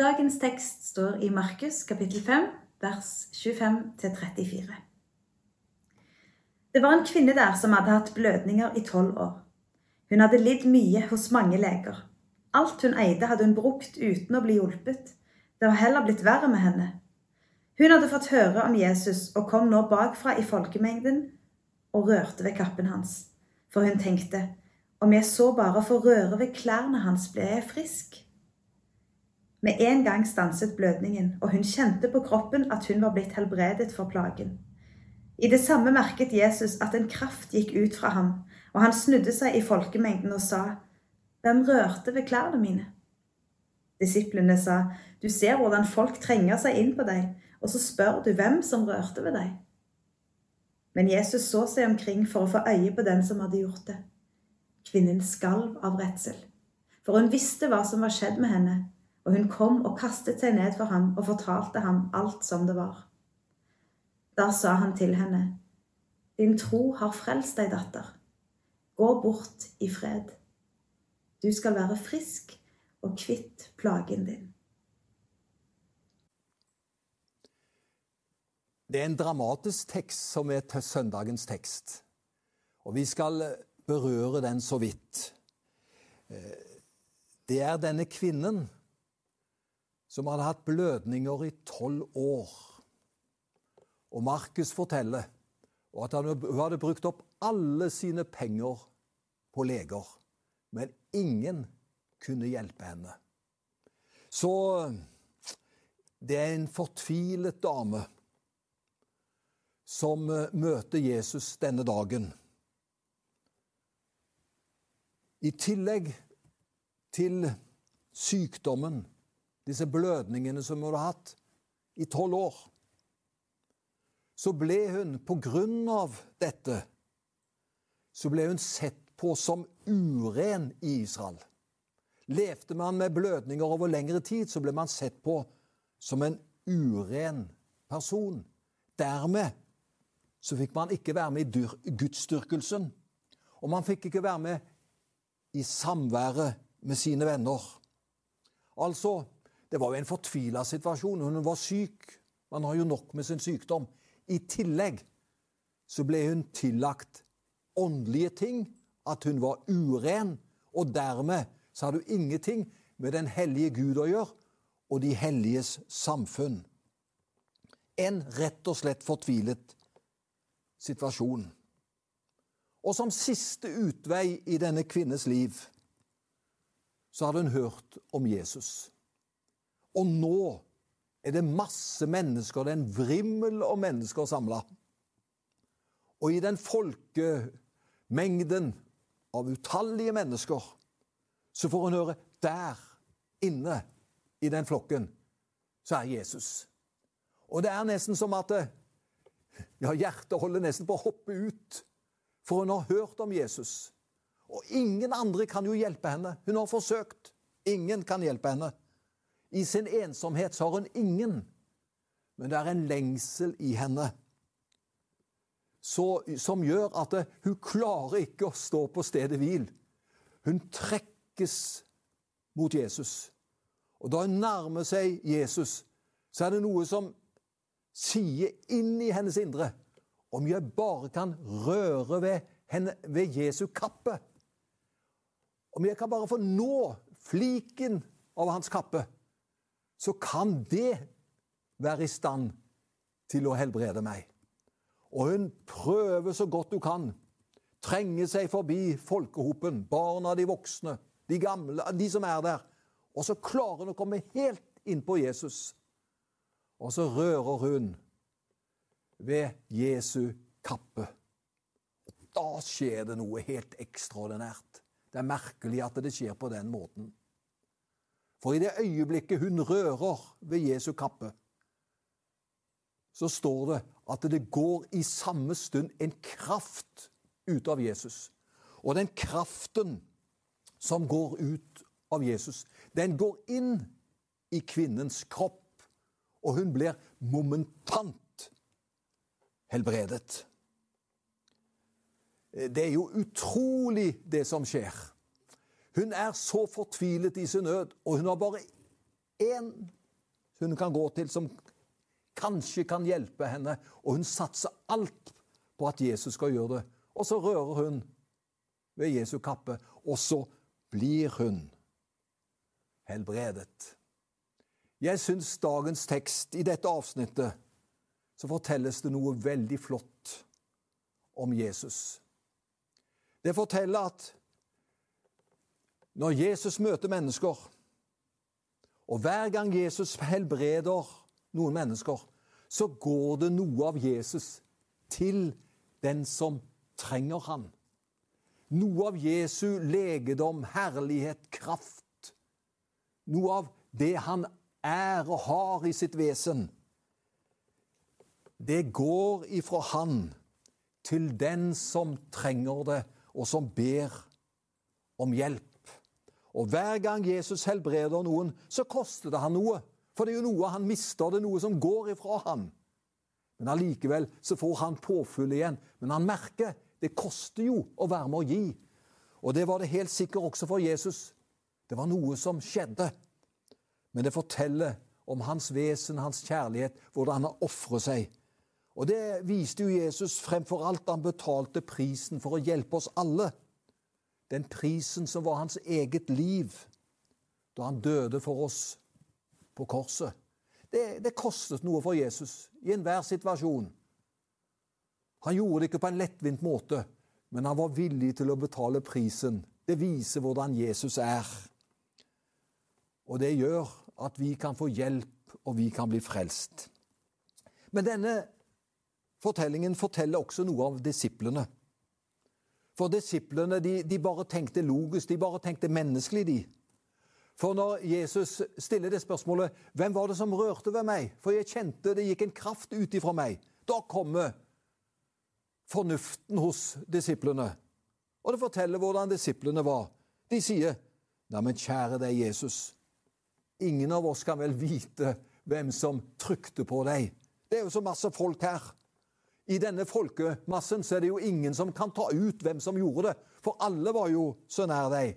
Dagens tekst står i Markus kapittel 5, vers 25-34. Det var en kvinne der som hadde hatt blødninger i tolv år. Hun hadde lidd mye hos mange leger. Alt hun eide, hadde hun brukt uten å bli hjulpet. Det var heller blitt verre med henne. Hun hadde fått høre om Jesus og kom nå bakfra i folkemengden og rørte ved kappen hans. For hun tenkte, om jeg så bare får røre ved klærne hans, blir jeg frisk. Med en gang stanset blødningen, og hun kjente på kroppen at hun var blitt helbredet for plagen. I det samme merket Jesus at en kraft gikk ut fra ham, og han snudde seg i folkemengden og sa, Hvem rørte ved klærne mine? Disiplene sa, Du ser hvordan folk trenger seg inn på deg, og så spør du hvem som rørte ved deg. Men Jesus så seg omkring for å få øye på den som hadde gjort det. Kvinnen skalv av redsel, for hun visste hva som var skjedd med henne, og hun kom og kastet seg ned for ham og fortalte ham alt som det var. Da sa han til henne, Din tro har frelst deg, datter. Gå bort i fred. Du skal være frisk og kvitt plagen din. Det er en dramatisk tekst som er til søndagens tekst. Og vi skal berøre den så vidt. Det er denne kvinnen som hadde hatt blødninger i tolv år. Og Markus forteller at hun hadde brukt opp alle sine penger på leger, men ingen kunne hjelpe henne. Så det er en fortvilet dame som møter Jesus denne dagen. I tillegg til sykdommen disse blødningene som hun hadde hatt i tolv år, så ble hun på grunn av dette så ble hun sett på som uren i Israel. Levde man med blødninger over lengre tid, så ble man sett på som en uren person. Dermed så fikk man ikke være med i gudsdyrkelsen, og man fikk ikke være med i samværet med sine venner. Altså, det var jo en fortvila situasjon. Hun var syk. Man har jo nok med sin sykdom. I tillegg så ble hun tillagt åndelige ting, at hun var uren, og dermed så hadde hun ingenting med den hellige Gud å gjøre og de helliges samfunn. En rett og slett fortvilet situasjon. Og som siste utvei i denne kvinnes liv så hadde hun hørt om Jesus. Og nå er det masse mennesker, det er en vrimmel av mennesker samla. Og i den folkemengden av utallige mennesker så får hun høre der inne i den flokken så er Jesus. Og det er nesten som at ja, hjertet holder nesten på å hoppe ut, for hun har hørt om Jesus. Og ingen andre kan jo hjelpe henne. Hun har forsøkt. Ingen kan hjelpe henne. I sin ensomhet så har hun ingen, men det er en lengsel i henne så, som gjør at det, hun klarer ikke å stå på stedet hvil. Hun trekkes mot Jesus. Og da hun nærmer seg Jesus, så er det noe som sier inn i hennes indre om jeg bare kan røre ved, henne, ved Jesu kappe. Om jeg kan bare få nå fliken av hans kappe, så kan det være i stand til å helbrede meg. Og hun prøver så godt hun kan. Trenge seg forbi folkehopen, barna, de voksne, de gamle, de som er der. Og så klarer hun å komme helt inn på Jesus. Og så rører hun ved Jesu kappe. Da skjer det noe helt ekstraordinært. Det er merkelig at det skjer på den måten. For i det øyeblikket hun rører ved Jesu kappe, så står det at det går i samme stund en kraft ut av Jesus. Og den kraften som går ut av Jesus, den går inn i kvinnens kropp, og hun blir momentant helbredet. Det er jo utrolig, det som skjer. Hun er så fortvilet i sin nød, og hun har bare én hun kan gå til som kanskje kan hjelpe henne, og hun satser alt på at Jesus skal gjøre det. Og så rører hun ved Jesu kappe, og så blir hun helbredet. Jeg syns dagens tekst i dette avsnittet så fortelles det noe veldig flott om Jesus. Det forteller at når Jesus møter mennesker, og hver gang Jesus helbreder noen mennesker, så går det noe av Jesus til den som trenger han. Noe av Jesu legedom, herlighet, kraft. Noe av det han er og har i sitt vesen. Det går ifra han til den som trenger det, og som ber om hjelp. Og hver gang Jesus helbreder noen, så koster det han noe. For det er jo noe han mister, det er noe som går ifra han. Men allikevel så får han påfyll igjen. Men han merker det koster jo å være med å gi. Og det var det helt sikkert også for Jesus. Det var noe som skjedde. Men det forteller om hans vesen, hans kjærlighet, hvordan han ofrer seg. Og det viste jo Jesus fremfor alt han betalte prisen for å hjelpe oss alle den prisen som var hans eget liv da han døde for oss på korset. Det, det kostet noe for Jesus i enhver situasjon. Han gjorde det ikke på en lettvint måte, men han var villig til å betale prisen. Det viser hvordan Jesus er. Og det gjør at vi kan få hjelp, og vi kan bli frelst. Men denne fortellingen forteller også noe av disiplene. For disiplene de, de, bare tenkte logisk, de bare tenkte menneskelig, de. For når Jesus stiller det spørsmålet 'Hvem var det som rørte ved meg?' For jeg kjente det gikk en kraft ut ifra meg. Da kommer fornuften hos disiplene. Og det forteller hvordan disiplene var. De sier, 'Neimen, kjære deg, Jesus. Ingen av oss kan vel vite hvem som trykte på deg.' Det er jo så masse folk her. I denne folkemassen så er det jo ingen som kan ta ut hvem som gjorde det, for alle var jo så nær deg.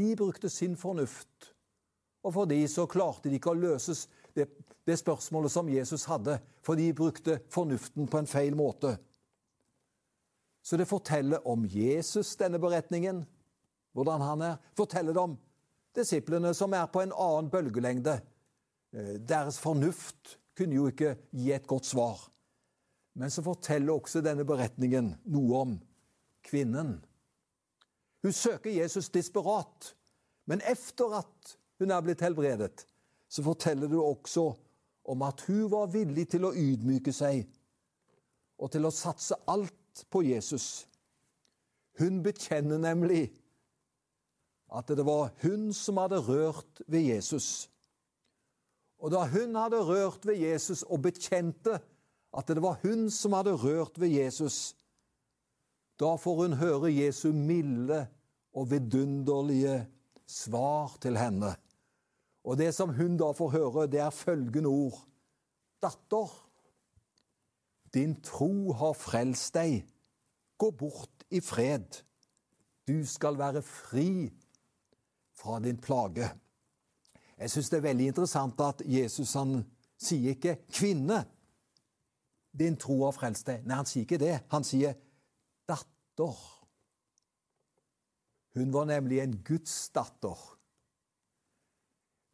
De brukte sin fornuft, og for de så klarte de ikke å løses det, det spørsmålet som Jesus hadde, for de brukte fornuften på en feil måte. Så det forteller om Jesus, denne beretningen, hvordan han er. Forteller det om disiplene som er på en annen bølgelengde. Eh, deres fornuft kunne jo ikke gi et godt svar. Men så forteller også denne beretningen noe om kvinnen. Hun søker Jesus desperat, men etter at hun er blitt helbredet, så forteller det også om at hun var villig til å ydmyke seg og til å satse alt på Jesus. Hun bekjenner nemlig at det var hun som hadde rørt ved Jesus. Og da hun hadde rørt ved Jesus og bekjente at det var hun som hadde rørt ved Jesus. Da får hun høre Jesu milde og vidunderlige svar til henne. Og det som hun da får høre, det er følgende ord. Datter, din tro har frelst deg. Gå bort i fred. Du skal være fri fra din plage. Jeg syns det er veldig interessant at Jesus han sier ikke 'kvinne'. Din tro har frelst deg. Nei, han sier ikke det. Han sier datter. Hun var nemlig en Guds datter.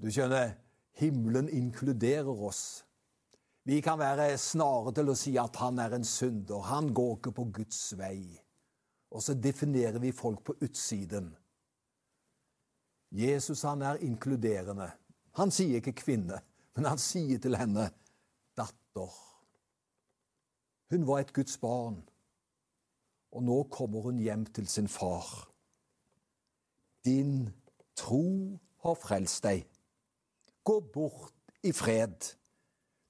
Du skjønner, himmelen inkluderer oss. Vi kan være snare til å si at han er en synder. Han går ikke på Guds vei. Og så definerer vi folk på utsiden. Jesus han er inkluderende. Han sier ikke kvinne, men han sier til henne datter. Hun var et Guds barn, og nå kommer hun hjem til sin far. Din tro har frelst deg. Gå bort i fred.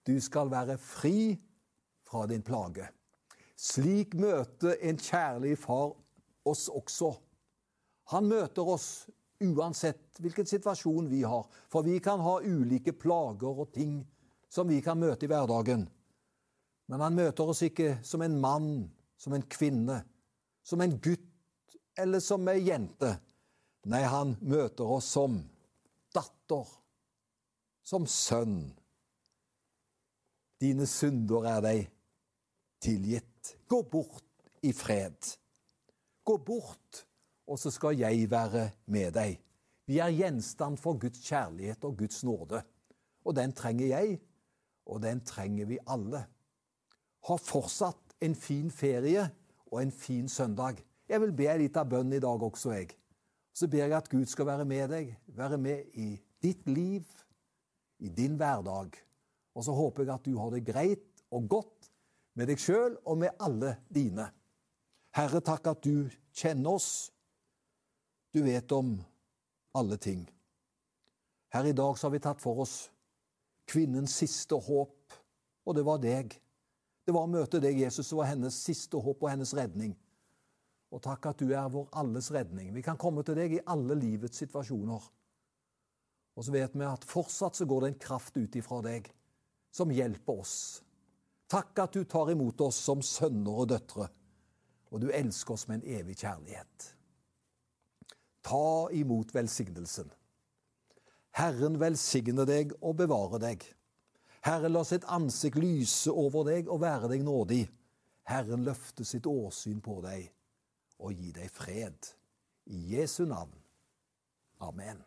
Du skal være fri fra din plage. Slik møter en kjærlig far oss også. Han møter oss uansett hvilken situasjon vi har, for vi kan ha ulike plager og ting som vi kan møte i hverdagen. Men han møter oss ikke som en mann, som en kvinne, som en gutt eller som ei jente. Nei, han møter oss som datter, som sønn. Dine synder er deg tilgitt. Gå bort i fred. Gå bort, og så skal jeg være med deg. Vi er gjenstand for Guds kjærlighet og Guds nåde. Og den trenger jeg, og den trenger vi alle. Ha fortsatt en fin ferie og en fin søndag. Jeg vil be litt av bønn i dag også, jeg. Så ber jeg at Gud skal være med deg, være med i ditt liv, i din hverdag. Og så håper jeg at du har det greit og godt med deg sjøl og med alle dine. Herre, takk at du kjenner oss. Du vet om alle ting. Her i dag så har vi tatt for oss kvinnens siste håp, og det var deg. Det var å møte deg, Jesus, som var hennes siste håp og hennes redning. Og takk at du er vår alles redning. Vi kan komme til deg i alle livets situasjoner. Og så vet vi at fortsatt så går det en kraft ut ifra deg som hjelper oss. Takk at du tar imot oss som sønner og døtre, og du elsker oss med en evig kjærlighet. Ta imot velsignelsen. Herren velsigne deg og bevare deg. Herren la sitt ansikt lyse over deg og være deg nådig. Herren løfte sitt åsyn på deg og gi deg fred. I Jesu navn. Amen.